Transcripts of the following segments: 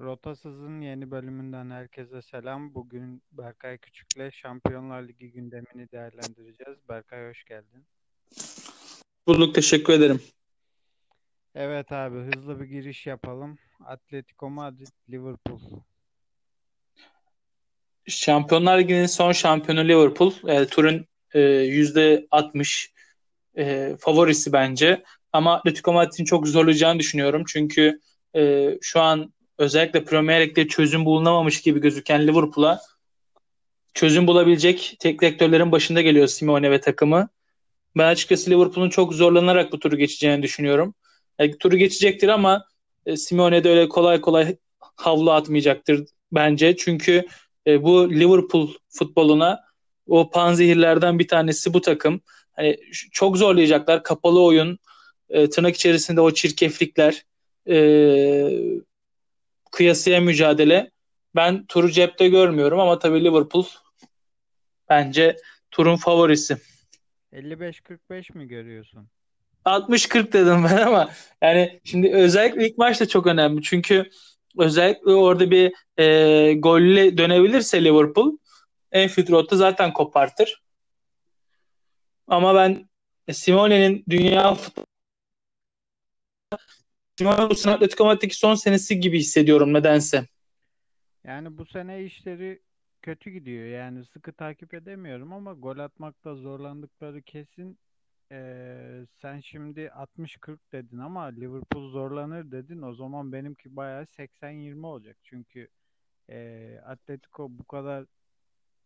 Rotasız'ın yeni bölümünden herkese selam. Bugün Berkay Küçük'le Şampiyonlar Ligi gündemini değerlendireceğiz. Berkay hoş geldin. Bulduk teşekkür ederim. Evet abi hızlı bir giriş yapalım. Atletico Madrid, Liverpool. Şampiyonlar Ligi'nin son şampiyonu Liverpool. E, turun e, %60 e, favorisi bence. Ama Atletico Madrid'in çok zorlayacağını düşünüyorum. Çünkü e, şu an özellikle Premier Lig'de çözüm bulunamamış gibi gözüken Liverpool'a çözüm bulabilecek tek direktörlerin başında geliyor Simeone ve takımı. Ben açıkçası Liverpool'un çok zorlanarak bu turu geçeceğini düşünüyorum. Yani, turu geçecektir ama e, Simeone de öyle kolay kolay havlu atmayacaktır bence. Çünkü e, bu Liverpool futboluna o panzehirlerden bir tanesi bu takım. Hani çok zorlayacaklar. Kapalı oyun, e, tırnak içerisinde o çirkeflikler, e, kıyasıya mücadele. Ben turu cepte görmüyorum ama tabii Liverpool bence turun favorisi. 55-45 mi görüyorsun? 60-40 dedim ben ama yani şimdi özellikle ilk maç da çok önemli. Çünkü özellikle orada bir e, golle dönebilirse Liverpool Enfield Road'da zaten kopartır. Ama ben Simone'nin dünya futbolu Simone bu Atletico Madrid'deki son senesi gibi hissediyorum nedense. Yani bu sene işleri kötü gidiyor. Yani sıkı takip edemiyorum ama gol atmakta zorlandıkları kesin. Ee, sen şimdi 60-40 dedin ama Liverpool zorlanır dedin. O zaman benimki bayağı 80-20 olacak. Çünkü e, Atletico bu kadar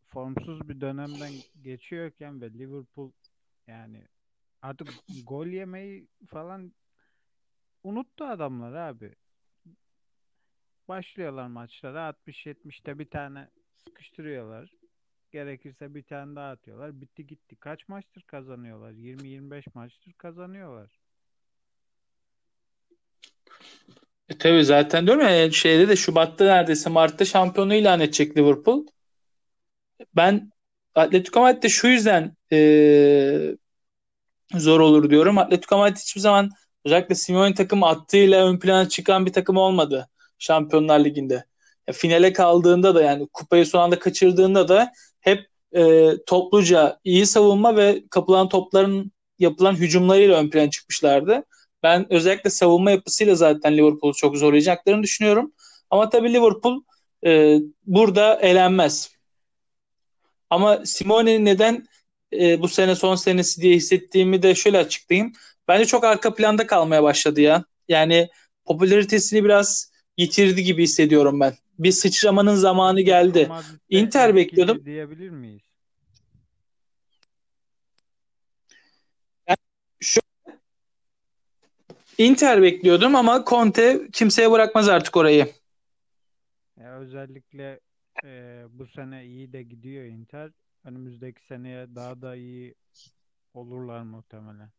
formsuz bir dönemden geçiyorken ve Liverpool yani artık gol yemeyi falan unuttu adamlar abi. Başlıyorlar maçlara 60-70'te bir tane sıkıştırıyorlar. Gerekirse bir tane daha atıyorlar. Bitti gitti. Kaç maçtır kazanıyorlar? 20-25 maçtır kazanıyorlar. E tabii zaten diyorum ya şeyde de Şubat'ta neredeyse Mart'ta şampiyonu ilan edecek Liverpool. Ben Atletico Madrid'de şu yüzden e, zor olur diyorum. Atletico Madrid hiçbir zaman özellikle Simeone takım attığıyla ön plana çıkan bir takım olmadı Şampiyonlar Ligi'nde. Ya, finale kaldığında da yani kupayı son anda kaçırdığında da hep e, topluca iyi savunma ve kapılan topların yapılan hücumlarıyla ön plana çıkmışlardı. Ben özellikle savunma yapısıyla zaten Liverpool'u çok zorlayacaklarını düşünüyorum. Ama tabii Liverpool e, burada elenmez. Ama Simone'nin neden e, bu sene son senesi diye hissettiğimi de şöyle açıklayayım. Bence çok arka planda kalmaya başladı ya. Yani popülaritesini biraz yitirdi gibi hissediyorum ben. Bir sıçramanın zamanı geldi. Inter bekliyordum. Diyebilir miyiz? Yani şu Inter bekliyordum ama Conte kimseye bırakmaz artık orayı. Ya özellikle e, bu sene iyi de gidiyor Inter. Önümüzdeki seneye daha da iyi olurlar muhtemelen.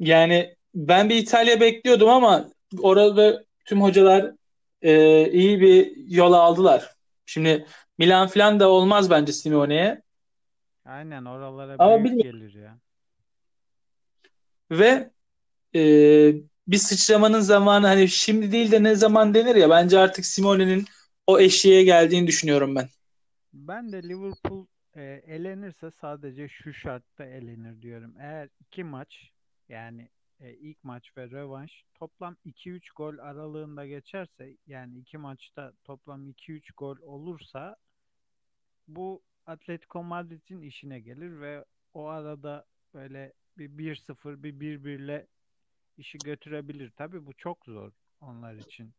Yani ben bir İtalya bekliyordum ama orada tüm hocalar e, iyi bir yol aldılar. Şimdi Milan falan da olmaz bence Simeone'ye. Aynen oralara Ama büyük gelir ya. Ve e, bir sıçramanın zamanı hani şimdi değil de ne zaman denir ya bence artık Simone'nin o eşiğe geldiğini düşünüyorum ben. Ben de Liverpool e, elenirse sadece şu şartta elenir diyorum. Eğer iki maç yani e, ilk maç ve rövanş toplam 2-3 gol aralığında geçerse yani iki maçta toplam 2-3 gol olursa bu Atletico Madrid'in işine gelir ve o arada böyle bir 1-0 bir 1-1 ile işi götürebilir. Tabii bu çok zor onlar için.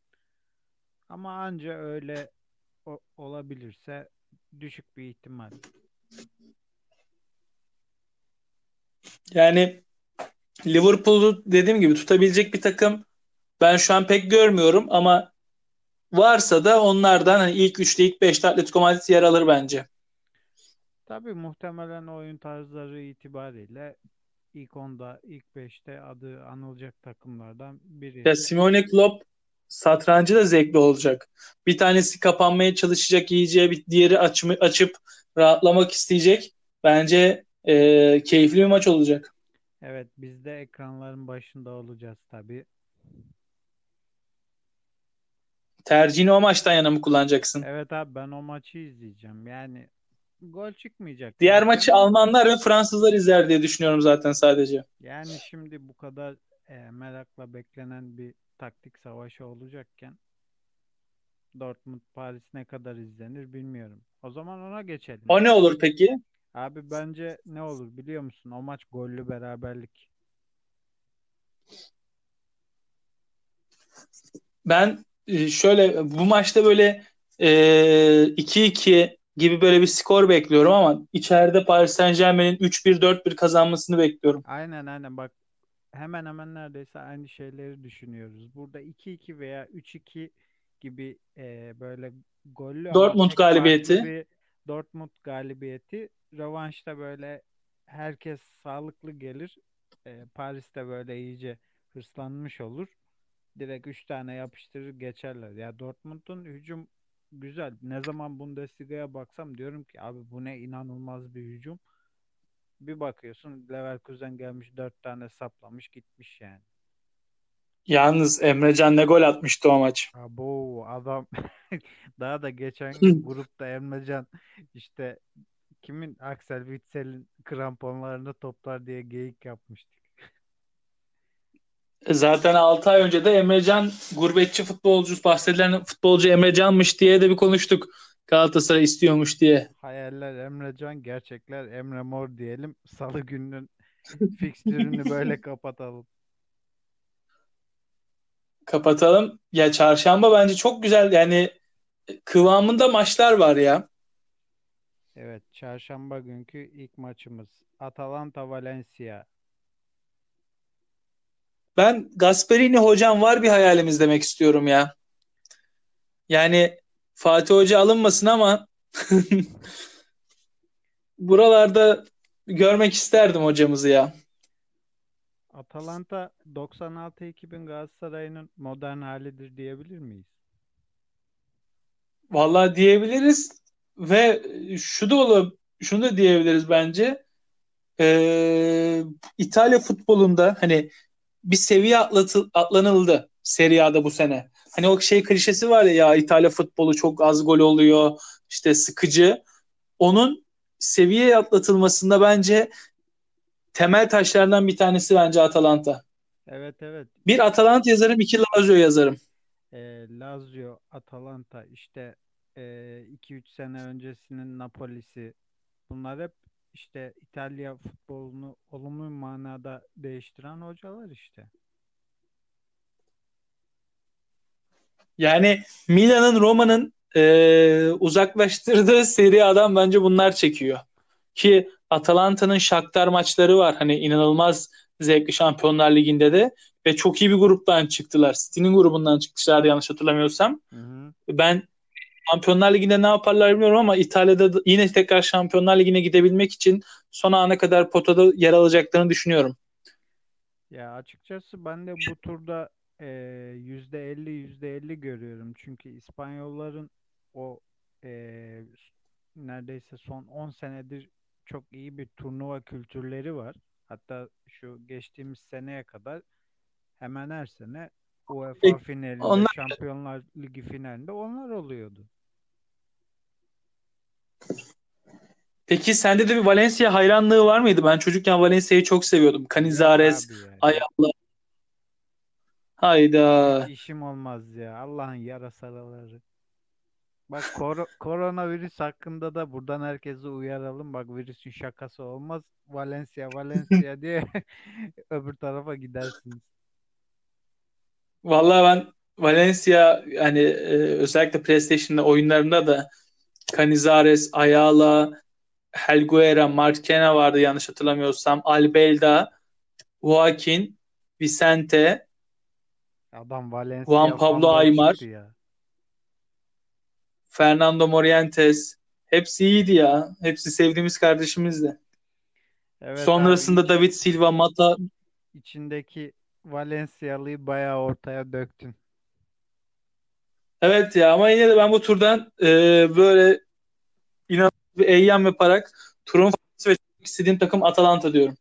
Ama anca öyle o, olabilirse düşük bir ihtimal. Yani Liverpool'u dediğim gibi tutabilecek bir takım ben şu an pek görmüyorum ama varsa da onlardan hani ilk 3'te ilk 5'te Atletico Madrid yer alır bence. Tabii muhtemelen oyun tarzları itibariyle ilk 10'da ilk 5'te adı anılacak takımlardan biri. Ya Simone Klopp satrancı da zevkli olacak. Bir tanesi kapanmaya çalışacak iyice, bir diğeri açımı, açıp rahatlamak isteyecek. Bence e, keyifli bir maç olacak. Evet biz de ekranların başında olacağız tabii. Tercihini o maçtan yana mı kullanacaksın? Evet abi ben o maçı izleyeceğim. Yani gol çıkmayacak. Diğer maçı Almanlar ve Fransızlar izler diye düşünüyorum zaten sadece. Yani şimdi bu kadar e, merakla beklenen bir taktik savaşı olacakken Dortmund Paris ne kadar izlenir bilmiyorum. O zaman ona geçelim. O ne olur peki? Abi bence ne olur biliyor musun? O maç gollü beraberlik. Ben e, şöyle bu maçta böyle e, 2-2 gibi böyle bir skor bekliyorum ama içeride Paris Saint-Germain'in 3-1 4-1 kazanmasını bekliyorum. Aynen aynen bak hemen hemen neredeyse aynı şeyleri düşünüyoruz. Burada 2-2 veya 3-2 gibi e, böyle gollü Dortmund galibiyeti. Dortmund galibiyeti. Rövanşta böyle herkes sağlıklı gelir. E, Paris'te böyle iyice hırslanmış olur. Direkt 3 tane yapıştırır geçerler. Ya Dortmund'un hücum güzel. Ne zaman Bundesliga'ya baksam diyorum ki abi bu ne inanılmaz bir hücum. Bir bakıyorsun Leverkusen gelmiş 4 tane saplamış gitmiş yani. Yalnız Emrecan ne gol atmıştı o maç. Abo adam daha da geçen grupta Emrecan işte kimin Axel Witsel'in kramponlarını toplar diye geyik yapmıştık. Zaten 6 ay önce de Emrecan gurbetçi futbolcu, bahsedilen futbolcu Emrecan'mış diye de bir konuştuk. Galatasaray istiyormuş diye. Hayaller Emrecan, gerçekler Emre Mor diyelim. Salı gününün fikstürünü böyle kapatalım. Kapatalım. Ya çarşamba bence çok güzel yani kıvamında maçlar var ya. Evet, çarşamba günkü ilk maçımız. Atalanta Valencia. Ben Gasperini hocam var bir hayalimiz demek istiyorum ya. Yani Fatih Hoca alınmasın ama buralarda görmek isterdim hocamızı ya. Atalanta 96-2000 Galatasaray'ın modern halidir diyebilir miyiz? Vallahi diyebiliriz ve şu da olur, şunu da diyebiliriz bence. Ee, İtalya futbolunda hani bir seviye atlatı, atlanıldı Serie A'da bu sene. Hani o şey klişesi var ya, ya İtalya futbolu çok az gol oluyor, işte sıkıcı. Onun seviye atlatılmasında bence temel taşlardan bir tanesi bence Atalanta. Evet evet. Bir Atalanta yazarım, iki Lazio yazarım. E, Lazio, Atalanta işte 2-3 sene öncesinin Napoli'si bunlar hep işte İtalya futbolunu olumlu manada değiştiren hocalar işte. Yani Milan'ın Roma'nın e, uzaklaştırdığı Serie A'dan bence bunlar çekiyor. Ki Atalanta'nın Shakhtar maçları var. Hani inanılmaz zevkli Şampiyonlar Ligi'nde de ve çok iyi bir gruptan çıktılar. City'nin grubundan çıkmışlardı yanlış hatırlamıyorsam. Hı hı. Ben Şampiyonlar Ligi'nde ne yaparlar bilmiyorum ama İtalya'da da yine tekrar Şampiyonlar Ligi'ne gidebilmek için son ana kadar potada yer alacaklarını düşünüyorum. Ya açıkçası ben de bu turda e, %50 %50 görüyorum. Çünkü İspanyolların o e, neredeyse son 10 senedir çok iyi bir turnuva kültürleri var. Hatta şu geçtiğimiz seneye kadar hemen her sene UEFA finalinde, onlar Şampiyonlar Ligi finalinde onlar oluyordu. Peki sende de bir Valencia hayranlığı var mıydı? Ben çocukken Valencia'yı çok seviyordum. Canizares, abi ya. Yok. Ayala. Hayda. İşim olmaz ya. Allah'ın yarasaları. Bak kor- koronavirüs hakkında da buradan herkese uyaralım. Bak virüsün şakası olmaz. Valencia, Valencia diye öbür tarafa gidersiniz. Vallahi ben Valencia hani e, özellikle PlayStation'da oyunlarında da Canizares, Ayala, Helguera, Marquena vardı yanlış hatırlamıyorsam. Albelda, Joaquin, Vicente, Adam Valencia Juan Pablo Aymar. Fernando Morientes. Hepsi iyiydi ya. Hepsi sevdiğimiz kardeşimizdi. Evet abi Sonrasında iç, David Silva, Mata içindeki Valencialıyı bayağı ortaya döktün. Evet ya ama yine de ben bu turdan e, böyle inanılmaz bir eyyam yaparak turun favorisi ve istediğim takım Atalanta diyorum.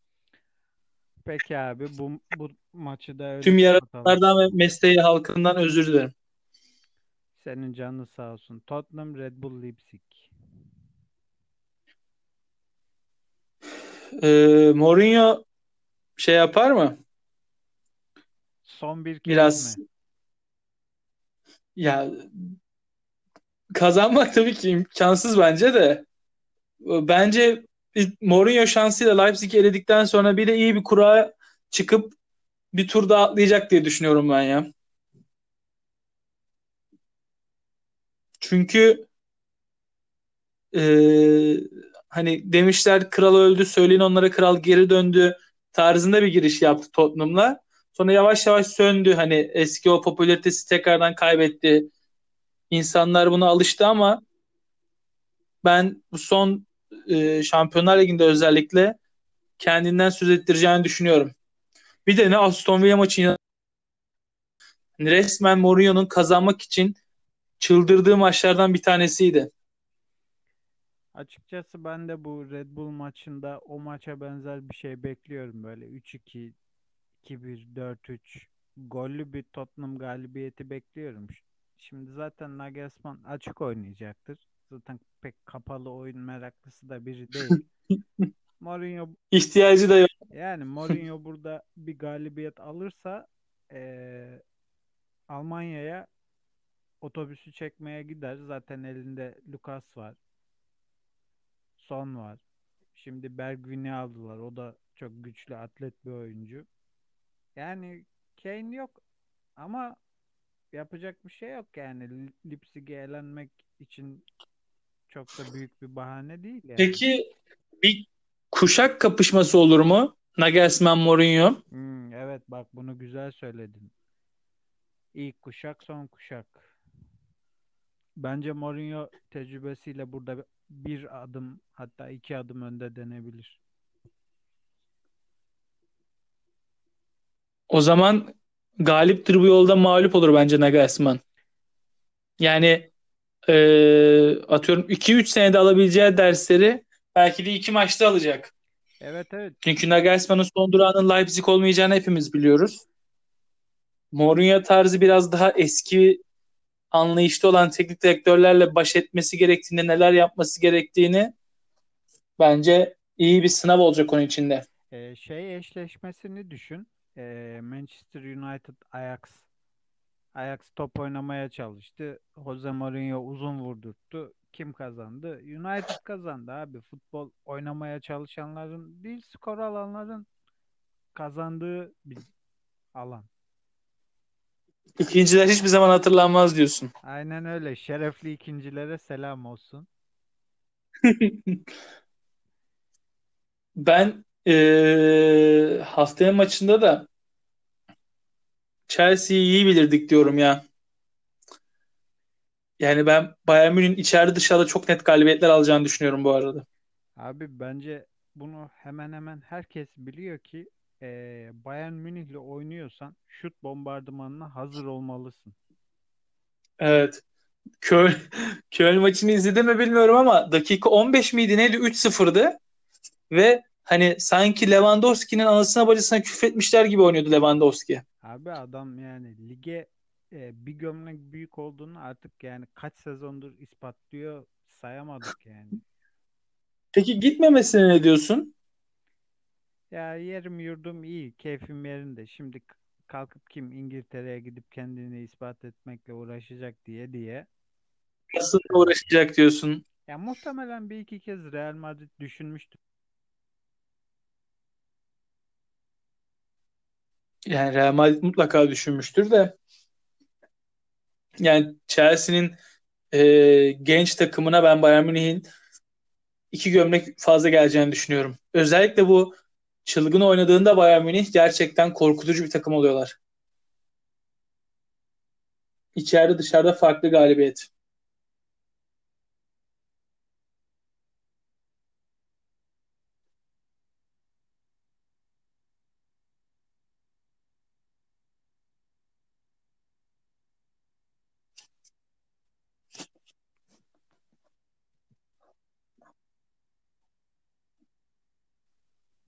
Peki abi bu, bu maçı da öyle Tüm yaratıklardan ve mesleği halkından özür dilerim. Senin canın sağ olsun. Tottenham Red Bull Leipzig. E, Mourinho şey yapar mı? Son bir kez Biraz mi? ya kazanmak tabii ki imkansız bence de. Bence Mourinho şansıyla Leipzig'i eledikten sonra bir de iyi bir kura çıkıp bir tur daha atlayacak diye düşünüyorum ben ya. Çünkü e, hani demişler kral öldü söyleyin onlara kral geri döndü tarzında bir giriş yaptı Tottenham'la. Sonra yavaş yavaş söndü hani eski o popülaritesi tekrardan kaybetti. İnsanlar buna alıştı ama ben bu son e, Şampiyonlar Ligi'nde özellikle kendinden söz ettireceğini düşünüyorum. Bir de ne Aston Villa maçı resmen Mourinho'nun kazanmak için çıldırdığı maçlardan bir tanesiydi. Açıkçası ben de bu Red Bull maçında o maça benzer bir şey bekliyorum. Böyle 3-2, 2-1, 4-3 gollü bir Tottenham galibiyeti bekliyorum. Şimdi zaten Nagelsmann açık oynayacaktır. Zaten pek kapalı oyun meraklısı da biri değil. Mourinho İhtiyacı da yok. yani Mourinho burada bir galibiyet alırsa eee, Almanya'ya otobüsü çekmeye gider. Zaten elinde Lucas var. Son var. Şimdi Bergwijn'i aldılar. O da çok güçlü atlet bir oyuncu. Yani Kane yok ama yapacak bir şey yok yani. Leipzig'e elenmek için çok da büyük bir bahane değil yani. Peki bir kuşak kapışması olur mu? Nagelsmann Mourinho. Hmm, evet bak bunu güzel söyledin. İlk kuşak, son kuşak. Bence Mourinho tecrübesiyle burada bir adım hatta iki adım önde denebilir. O zaman galiptir bu yolda mağlup olur bence Nagelsmann. Yani e, atıyorum 2-3 senede alabileceği dersleri belki de 2 maçta alacak. Evet evet Çünkü Nagelsmann'ın son durağının Leipzig olmayacağını hepimiz biliyoruz. Mourinho tarzı biraz daha eski anlayışta olan teknik direktörlerle baş etmesi gerektiğini, neler yapması gerektiğini bence iyi bir sınav olacak onun içinde. Ee, şey eşleşmesini düşün. Ee, Manchester United Ajax. Ajax top oynamaya çalıştı. Jose Mourinho uzun vurdurttu. Kim kazandı? United kazandı abi. Futbol oynamaya çalışanların değil, skor alanların kazandığı bir alan. İkinciler hiçbir zaman hatırlanmaz diyorsun. Aynen öyle. Şerefli ikincilere selam olsun. Ben eee haftaya maçında da Chelsea'yi iyi bilirdik diyorum ya. Yani ben Bayern Münih'in içeride dışarıda çok net galibiyetler alacağını düşünüyorum bu arada. Abi bence bunu hemen hemen herkes biliyor ki eee Bayern Münih'le oynuyorsan şut bombardımanına hazır olmalısın. Evet. Köln, Köln maçını izledim mi bilmiyorum ama dakika 15 miydi neydi 3-0'dı ve hani sanki Lewandowski'nin anasına bacısına küfretmişler gibi oynuyordu Lewandowski. Abi adam yani lige e, bir gömlek büyük olduğunu artık yani kaç sezondur ispatlıyor sayamadık yani. Peki gitmemesine ne diyorsun? Ya yerim yurdum iyi, keyfim yerinde. Şimdi kalkıp kim İngiltere'ye gidip kendini ispat etmekle uğraşacak diye diye. Aslında uğraşacak diyorsun. Ya muhtemelen bir iki kez Real Madrid düşünmüştür. Yani Real Madrid mutlaka düşünmüştür de yani Chelsea'nin e, genç takımına ben Bayern Münih'in iki gömlek fazla geleceğini düşünüyorum. Özellikle bu çılgın oynadığında Bayern Münih gerçekten korkutucu bir takım oluyorlar. İçeride dışarıda farklı galibiyet.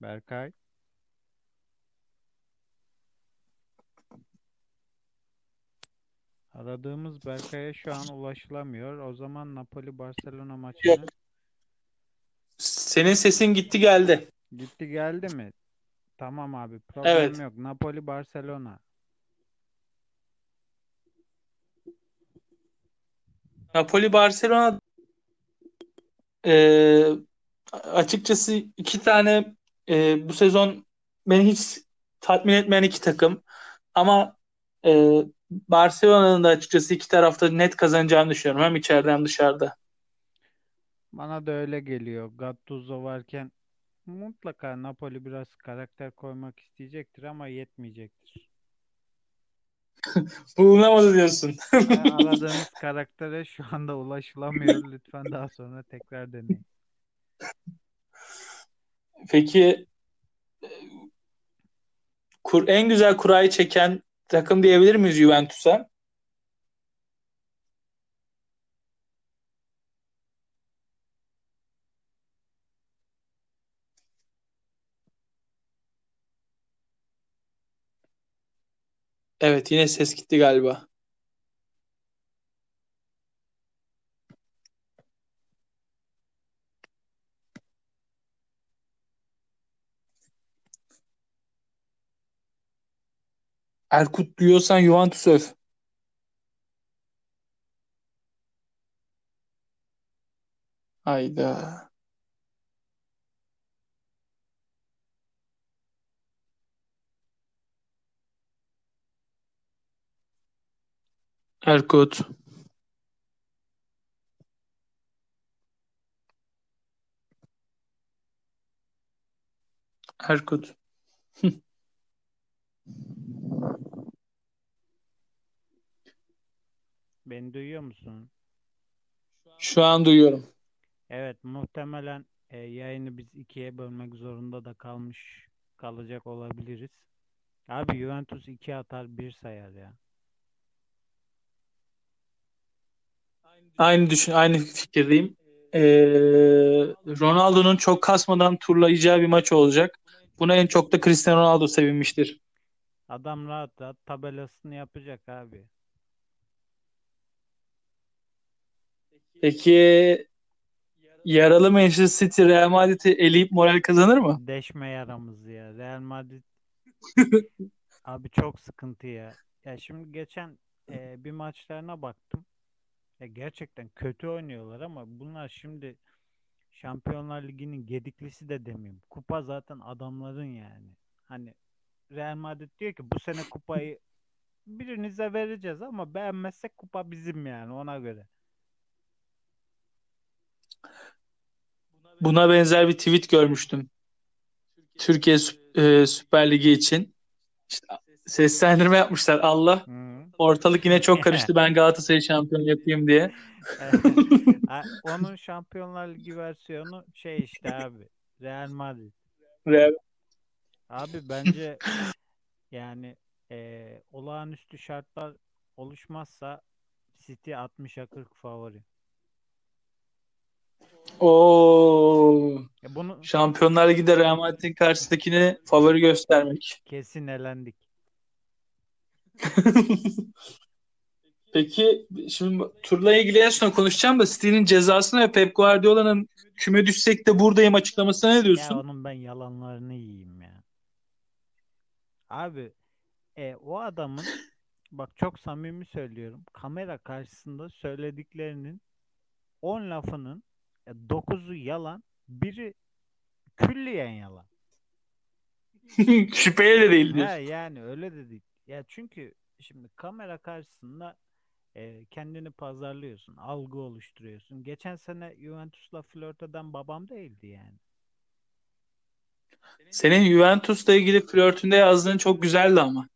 Berkay. Aradığımız Berkay'a şu an ulaşılamıyor. O zaman Napoli-Barcelona Yok. maçını Senin sesin gitti geldi. gitti geldi mi? Tamam abi problem Evet. yok. Napoli-Barcelona. Napoli Barcelona e, açıkçası iki tane e, bu sezon beni hiç tatmin etmeyen iki takım. Ama e, Barcelona'nın da açıkçası iki tarafta net kazanacağını düşünüyorum. Hem içeride hem dışarıda. Bana da öyle geliyor. Gattuso varken mutlaka Napoli biraz karakter koymak isteyecektir ama yetmeyecektir. Bulunamadı diyorsun. Ve aradığınız karaktere şu anda ulaşılamıyor. Lütfen daha sonra tekrar deneyin. Peki kur, en güzel kurayı çeken takım diyebilir miyiz Juventus'a? Evet yine ses gitti galiba. Erkut duyuyorsan Juventus öv. Hayda. Erkut. Erkut. Beni duyuyor musun? Şu an duyuyorum. Evet, muhtemelen e, yayını biz ikiye bölmek zorunda da kalmış kalacak olabiliriz. Abi Juventus 2 atar bir sayar ya. Aynı düşün, aynı fikirdeyim. Ee, Ronaldo'nun çok kasmadan turlayacağı bir maç olacak. Buna en çok da Cristiano Ronaldo sevinmiştir. Adam rahat rahat tabelasını yapacak abi. Peki yaralı Manchester City Real Madrid'i eleyip moral kazanır mı? Deşme yaramız ya. Real Madrid abi çok sıkıntı ya. Ya şimdi geçen e, bir maçlarına baktım. Ya gerçekten kötü oynuyorlar ama bunlar şimdi Şampiyonlar Ligi'nin gediklisi de demeyeyim. Kupa zaten adamların yani. Hani Real Madrid diyor ki bu sene kupayı birinize vereceğiz ama beğenmezsek kupa bizim yani ona göre. Buna benzer bir tweet görmüştüm. Türkiye e, Süper Ligi için. İşte seslendirme yapmışlar. Allah Hı. ortalık yine çok karıştı. Ben Galatasaray şampiyon yapayım diye. Onun Şampiyonlar Ligi versiyonu şey işte abi. Real Madrid. Real Abi bence yani eee, olağanüstü şartlar oluşmazsa City 60'a 40 favori. Oo, Ya bunu Şampiyonlar Ligi'de Real Madrid'in karşısındakini favori göstermek. kesin elendik. Peki şimdi turla ilgili en son konuşacağım da City'nin cezasına ve Pep Guardiola'nın küme düşsek de buradayım açıklamasına ne Ya diyorsun? onun ben yalanlarını yiyeyim ya. Abi e, o adamın bak çok samimi söylüyorum. Kamera karşısında söylediklerinin 10 lafının 9'u yalan, biri külliyen yalan. Şüpheye de değil Ha, diyorsun. yani öyle dedik. Ya çünkü şimdi kamera karşısında e, kendini pazarlıyorsun, algı oluşturuyorsun. Geçen sene Juventus'la flört eden babam değildi yani. Senin Juventus'la ilgili flörtünde yazdığın çok güzeldi ama.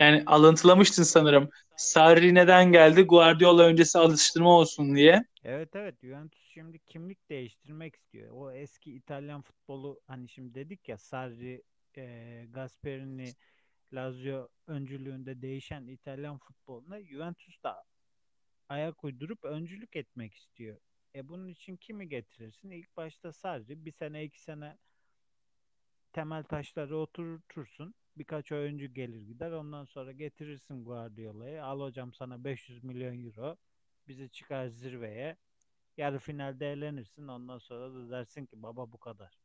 Yani alıntılamıştın sanırım. Sarri neden geldi? Guardiola öncesi alıştırma olsun diye. Evet evet Juventus şimdi kimlik değiştirmek istiyor. O eski İtalyan futbolu hani şimdi dedik ya Sarri, e, Gasperini, Lazio öncülüğünde değişen İtalyan futboluna Juventus da ayak uydurup öncülük etmek istiyor. E bunun için kimi getirirsin? İlk başta Sarri bir sene iki sene temel taşları oturtursun. Birkaç oyuncu gelir gider. Ondan sonra getirirsin Guardiola'yı. Al hocam sana 500 milyon euro. Bizi çıkar zirveye. Yarı finalde elenirsin. Ondan sonra da dersin ki baba bu kadar.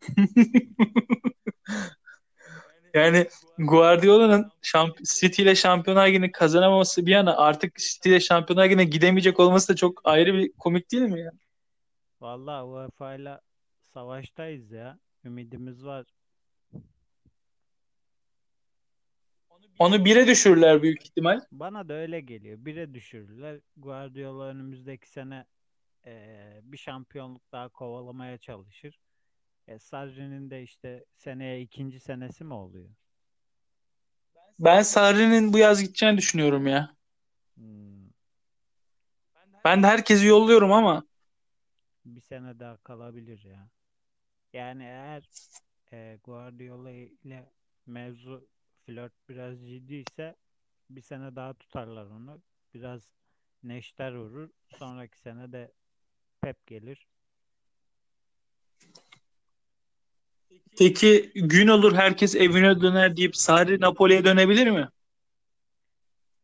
Yani Guardiola'nın şamp City ile Şampiyonlar Ligi'ni kazanamaması bir yana artık City ile Şampiyonlar Ligi'ne gidemeyecek olması da çok ayrı bir komik değil mi ya? Vallahi UEFA ile savaştayız ya. Ümidimiz var. Onu bire düşürürler büyük ihtimal. Bana da öyle geliyor. Bire düşürürler. Guardiola önümüzdeki sene eee, bir şampiyonluk daha kovalamaya çalışır. E, Sarri'nin de işte seneye ikinci senesi mi oluyor? Ben Sarri'nin bu yaz gideceğini düşünüyorum ya. Hmm, Ben de herkesi yolluyorum ama bir sene daha kalabilir ya. Yani eğer e, Guardiola ile mevzu flört biraz ciddiyse bir sene daha tutarlar onu. Biraz neşter vurur. Sonraki sene de Pep gelir. peki gün olur herkes evine döner deyip Sarri Napoli'ye dönebilir mi?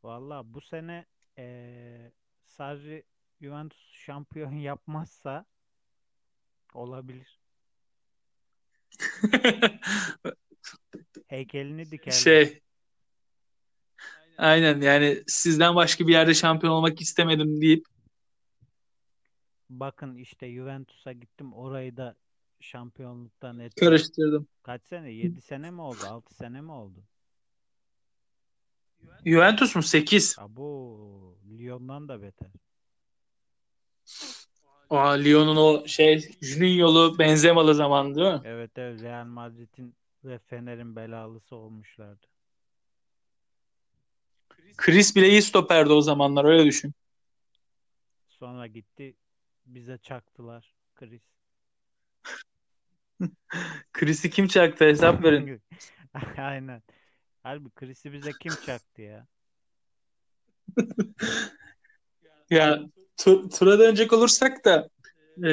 Valla bu sene e, Sarri Juventus şampiyon yapmazsa olabilir. Heykelini dikerler. Şey aynen yani sizden başka bir yerde şampiyon olmak istemedim deyip Bakın işte Juventus'a gittim orayı da şampiyonluktan ettim. karıştırdım. Kaç sene? 7 sene mi oldu? 6 sene mi oldu? Juventus mu? 8. Abo Lyon'dan da beter. Aa, Lyon'un o şey Juninho'lu Benzemalı zamanı değil mi? Evet evet Real Madrid'in ve Fener'in belalısı olmuşlardı. Chris bile iyi stoperdi o zamanlar öyle düşün. Sonra gitti bize çaktılar. Chris. Chris'i kim çaktı hesap verin. Aynen. Harbi Chris'i bize kim çaktı ya? Ya tu- tura dönecek olursak da e,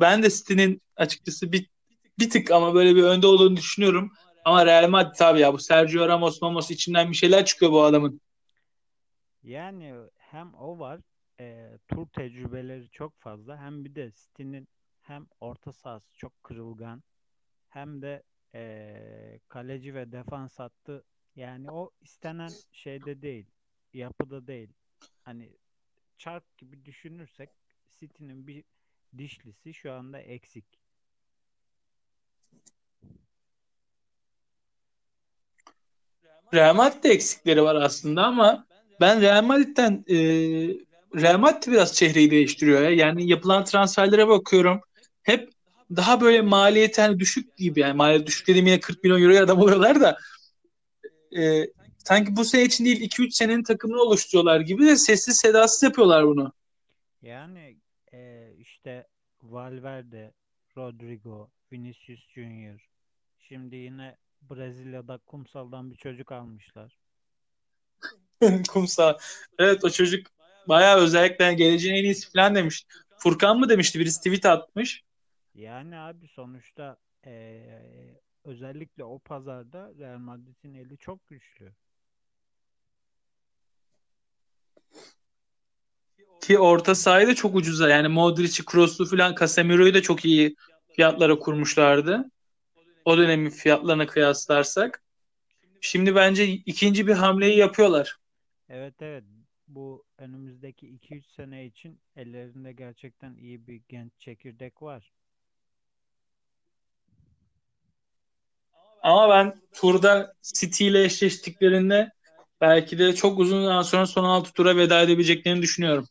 ben de City'nin açıkçası bir, bir tık ama böyle bir önde olduğunu düşünüyorum. Ama Real Madrid tabii ya bu Sergio Ramos Mamos içinden bir şeyler çıkıyor bu adamın. Yani hem o var e, tur tecrübeleri çok fazla hem bir de City'nin hem orta sahası çok kırılgan hem de e, kaleci ve defans hattı yani o istenen şeyde değil yapıda değil. Hani çark gibi düşünürsek City'nin bir dişlisi şu anda eksik. Real Madrid'de eksikleri var aslında ama ben Real Madrid'den e, Real Madrid biraz çehreyi değiştiriyor ya. Yani yapılan transferlere bakıyorum. Hep daha böyle maliyeti hani düşük gibi yani maliyet düşük dediğim yine 40 milyon euroya adam oluyorlar da e, sanki bu sene için değil 2-3 senenin takımını oluşturuyorlar gibi de sessiz sedasız yapıyorlar bunu. Yani e, işte Valverde, Rodrigo, Vinicius Junior. Şimdi yine Brezilya'da kumsaldan bir çocuk almışlar. Kumsal. Evet o çocuk bayağı özellikle geleceğin en iyisi falan demiş. Furkan mı demişti birisi tweet atmış. Yani abi sonuçta e, özellikle o pazarda Real Madrid'in eli çok güçlü. Ki orta sahayı da çok ucuza yani Modric'i, Kroos'u falan Casemiro'yu da çok iyi fiyatlara kurmuşlardı. O dönemin fiyatlarına kıyaslarsak. Şimdi bence ikinci bir hamleyi yapıyorlar. Evet evet bu önümüzdeki 2-3 sene için ellerinde gerçekten iyi bir genç çekirdek var. Ama ben turda City ile eşleştiklerinde belki de çok uzun zaman sonra son 6 tura veda edebileceklerini düşünüyorum.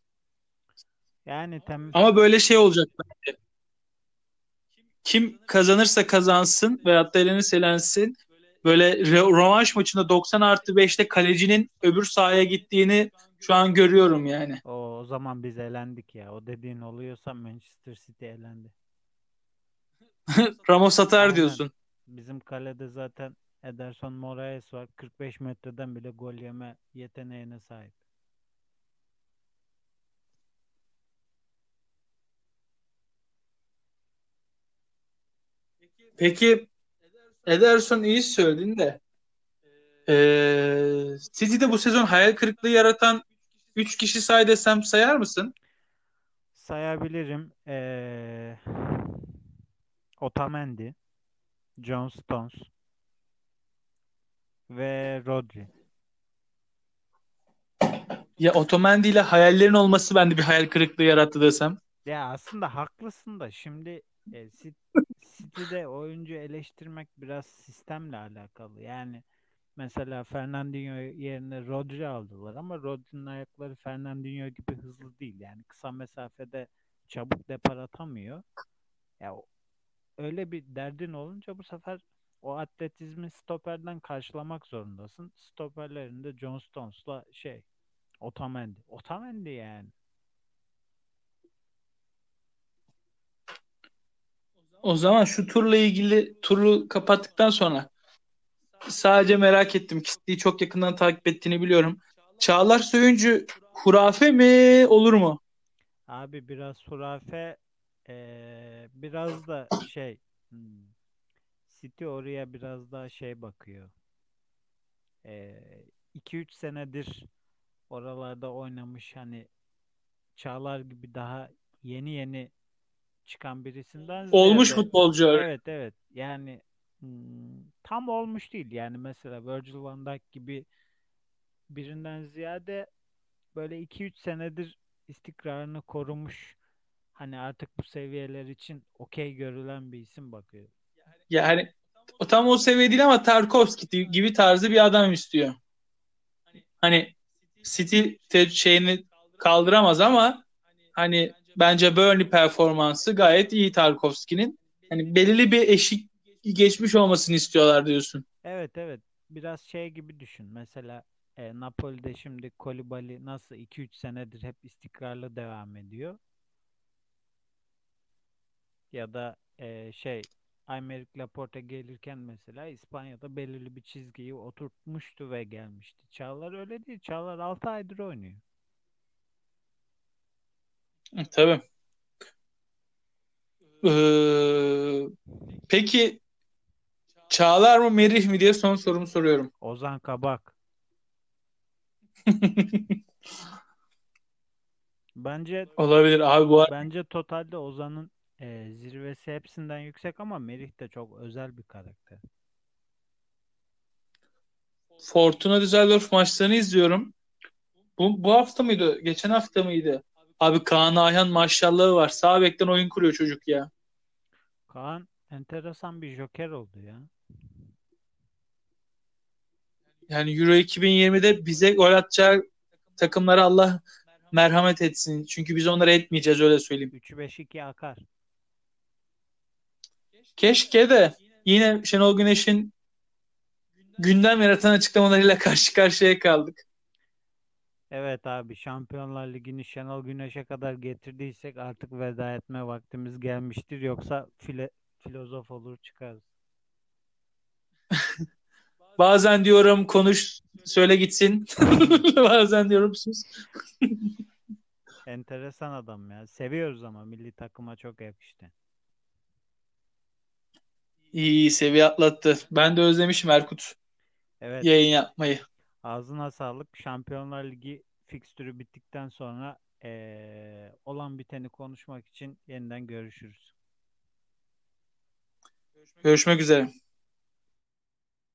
Yani tem Ama böyle şey olacak bence. Kim kazanırsa kazansın veyahut da elenirse elensin. Böyle re- rövanş maçında 90 artı 5'te kalecinin öbür sahaya gittiğini şu an görüyorum yani. o, o zaman biz elendik ya. O dediğin oluyorsa Manchester City elendi. Ramos atar Aynen. diyorsun. Bizim kalede zaten Ederson Moraes var. 45 metreden bile gol yeme yeteneğine sahip. Peki Ederson iyi söyledin de ee, City'de bu sezon hayal kırıklığı yaratan 3 kişi say desem sayar mısın? Sayabilirim. Ee, Otamendi, John Stones ve Rodri. Ya Otamendi ile hayallerin olması bende bir hayal kırıklığı yarattı desem. Ya aslında haklısın da şimdi e, City'de oyuncu eleştirmek biraz sistemle alakalı. Yani mesela Fernandinho yerine Rodri aldılar ama Rodri'nin ayakları Fernandinho gibi hızlı değil. Yani kısa mesafede çabuk depar atamıyor. Ya öyle bir derdin olunca bu sefer o atletizmi stoperden karşılamak zorundasın. Stoperlerinde John Stones'la şey Otamendi. Otamendi yani. O zaman şu turla ilgili turu kapattıktan sonra sadece merak ettim. Kitleyi çok yakından takip ettiğini biliyorum. Çağlar Söyüncü hurafe mi olur mu? Abi biraz hurafe eee, biraz da şey hmm, City oraya biraz daha şey bakıyor. Eee 2-3 senedir oralarda oynamış hani Çağlar gibi daha yeni yeni çıkan birisinden Olmuş ziyade futbolcu evet evet yani hmm, tam olmuş değil yani mesela Virgil van Dijk gibi birinden ziyade böyle iki üç senedir istikrarını korumuş hani artık bu seviyeler için okey görülen bir isim bakıyor. Yani o tam o seviye değil ama Tarkovski gibi tarzı bir adam istiyor. Hani City şeyini kaldıramaz ama hani bence Burnley performansı gayet iyi Tarkovski'nin. Hani belirli bir eşik geçmiş olmasını istiyorlar diyorsun. Evet evet biraz şey gibi düşün mesela e, Napoli'de şimdi Kolibali nasıl iki üç senedir hep istikrarlı devam ediyor ya da e, şey Aymeric Laporte gelirken mesela İspanya'da belirli bir çizgiyi oturtmuştu ve gelmişti. Çağlar öyle değil. Çağlar 6 aydır oynuyor. Tabii. Ee, peki Çağlar mı Merih mi diye son sorumu soruyorum. Ozan Kabak. Bence Olabilir abi bu bence totalde Ozan'ın e, zirvesi hepsinden yüksek ama Merih de çok özel bir karakter. Fortuna Düsseldorf maçlarını izliyorum. Bu, bu hafta mıydı? Geçen hafta mıydı? Abi Kaan Ayhan maşallahı var. Sağ bekten oyun kuruyor çocuk ya. Kaan enteresan bir joker oldu ya. Yani Euro 2020'de bize gol atacağı takımlara Allah merhamet etsin. Çünkü biz onlara etmeyeceğiz öyle söyleyeyim. 3-5-2 akar. Keşke de yine Şenol Güneş'in gündem yaratan açıklamalarıyla karşı karşıya kaldık. Evet abi Şampiyonlar Ligi'ni Şenol Güneş'e kadar getirdiysek artık veda etme vaktimiz gelmiştir. Yoksa file, filozof olur çıkarız. Bazen diyorum konuş söyle gitsin. Bazen diyorum sus. Enteresan adam ya. Seviyoruz ama milli takıma çok yakıştı. İyi seviye atlattı. Ben de özlemişim Erkut Evet yayın yapmayı. Ağzına sağlık. Şampiyonlar Ligi fikstürü bittikten sonra eee, olan biteni konuşmak için yeniden görüşürüz. Görüşmek üzere.